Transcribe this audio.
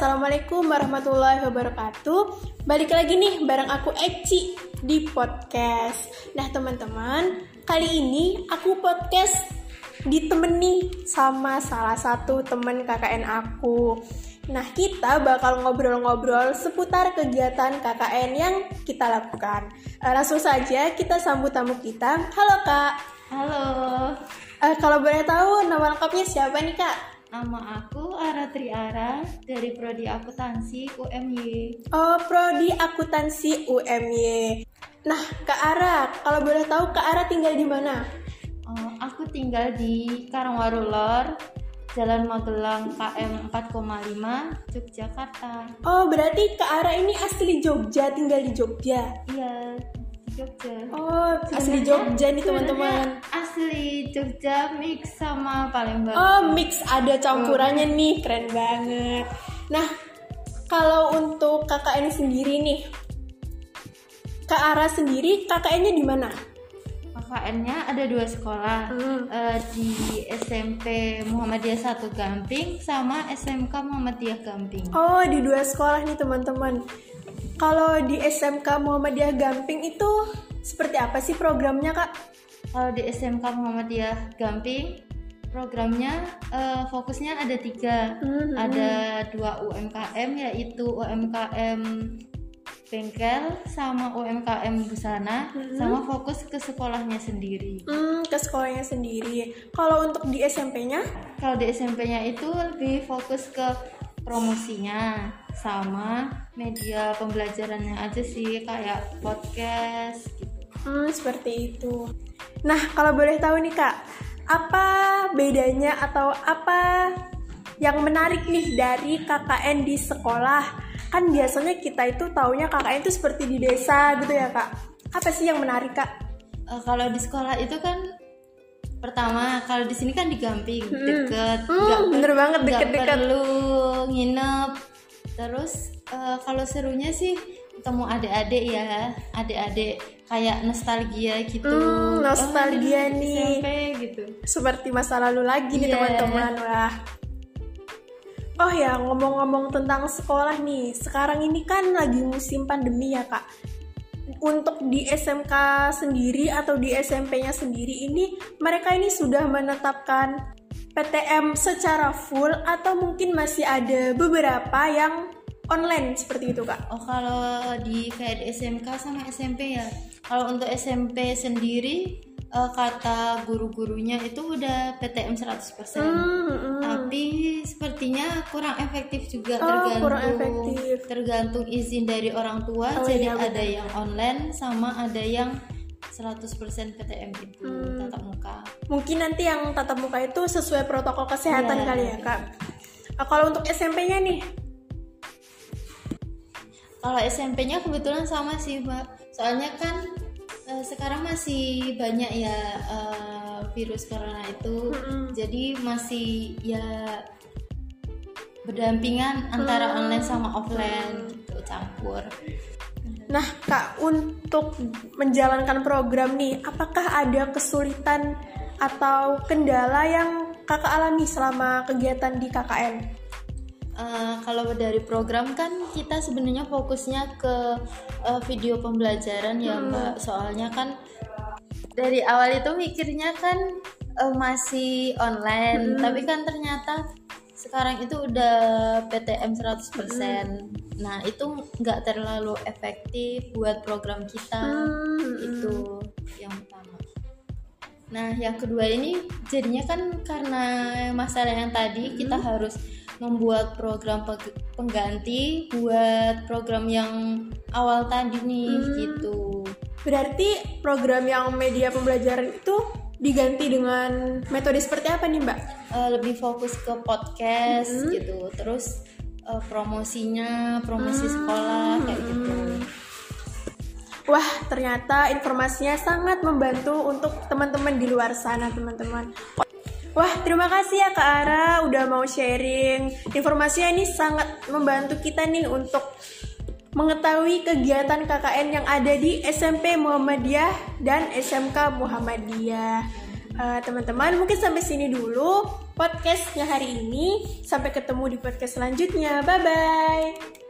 assalamualaikum warahmatullahi wabarakatuh. Balik lagi nih bareng aku Eci di podcast. Nah teman-teman, kali ini aku podcast ditemani sama salah satu temen KKN aku. Nah kita bakal ngobrol-ngobrol seputar kegiatan KKN yang kita lakukan. Eh, langsung saja kita sambut tamu kita. Halo kak. Halo, Eh, kalau boleh tahu nama lengkapnya siapa nih kak? Nama aku Ara Triara dari Prodi Akuntansi UMY. Oh, Prodi Akuntansi UMY. Nah, Kak Ara, kalau boleh tahu Kak Ara tinggal di mana? Oh, aku tinggal di Karangwaru Lor, Jalan Magelang KM 4,5, Yogyakarta. Oh, berarti Kak Ara ini asli Jogja, tinggal di Jogja. Iya, di Jogja. Oh, asli Jogja nih teman-teman. Asli Jogja mix sama Palembang. Oh, mix ada campurannya nih, keren banget. Nah, kalau untuk KKN sendiri nih, Kak Ara sendiri KKN-nya di mana? KKN-nya ada dua sekolah Hmm. Eh, di SMP Muhammadiyah 1 Gamping sama SMK Muhammadiyah Gamping. Oh, di dua sekolah nih teman-teman. Kalau di SMK Muhammadiyah Gamping itu seperti apa sih programnya, Kak? Kalau di SMK Muhammadiyah Gamping, programnya eh, fokusnya ada tiga. Mhm. Ada dua UMKM yaitu UMKM bengkel sama UMKM busana, sama fokus ke sekolahnya sendiri. Hmm, ke sekolahnya sendiri. Kalau untuk di SMP-nya? Kalau di SMP-nya itu lebih fokus ke promosinya sama media pembelajarannya aja sih kayak podcast gitu. Hmm, seperti itu. Nah, kalau boleh tahu nih, Kak, apa bedanya atau apa yang menarik nih dari KKN di sekolah? Kan biasanya kita itu taunya KKN itu seperti di desa gitu ya, Kak. Apa sih yang menarik, Kak? Eh, kalau di sekolah itu kan pertama kalau di sini kan di Gamping deket Hmm, bener banget, deket-deket. perlu nginep terus eh, kalau serunya sih ketemu adik-adik ya adik-adik kayak nostalgia gitu Hmm, nostalgia Oh, nih. SMP gitu Seperti masa lalu lagi nih Iya. teman-teman. Wah. Oh ya, ngomong-ngomong tentang sekolah nih. Sekarang ini kan lagi musim pandemi ya, Kak. Untuk di SMK sendiri atau di SMP-nya sendiri ini mereka ini sudah menetapkan PTM secara full atau mungkin masih ada beberapa yang online seperti itu, Kak. oh kalau di kayak di SMK sama SMP ya kalau untuk SMP sendiri eh, kata guru-gurunya itu udah PTM 100% Hmm, hmm. tapi sepertinya kurang efektif juga Oh, tergantung kurang efektif. tergantung izin dari orang tua Oh, jadi iya, ada benar. yang online sama ada yang 100% PTM itu Hmm. tatap muka Mungkin nanti yang tatap muka itu sesuai protokol kesehatan Iya. kali ya, Kak. Nah, kalau untuk SMP-nya nih, kalau SMP-nya kebetulan sama sih mbak soalnya kan eh, sekarang masih banyak ya eh, virus corona itu Mm-mm. jadi masih ya berdampingan antara online sama offline gitu campur Nah, Kak, untuk menjalankan program nih, apakah ada kesulitan atau kendala yang Kakak alami selama kegiatan di KKN? Eh, kalau dari program kan kita sebenarnya fokusnya ke eh, video pembelajaran ya mbak. Soalnya kan dari awal itu mikirnya kan eh, masih online. Tapi kan ternyata sekarang itu udah PTM 100% nah itu nggak terlalu efektif buat program kita. Hmm, itu yang pertama. Nah, yang kedua ini jadinya kan karena masalah yang tadi kita harus membuat program pengganti buat program yang awal tadi nih gitu. Berarti program yang media pembelajaran itu diganti dengan metode seperti apa nih, Mbak? Eh, lebih fokus ke podcast gitu. Terus eh, promosinya, promosi sekolah kayak gitu. Wah, ternyata informasinya sangat membantu untuk teman-teman di luar sana, teman-teman. Wah, terima kasih ya Kak Ara udah mau sharing. Informasinya ini sangat membantu kita nih untuk mengetahui kegiatan KKN yang ada di SMP Muhammadiyah dan SMK Muhammadiyah. Eh, teman-teman mungkin sampai sini dulu podcastnya hari ini. Sampai ketemu di podcast selanjutnya. Bye bye.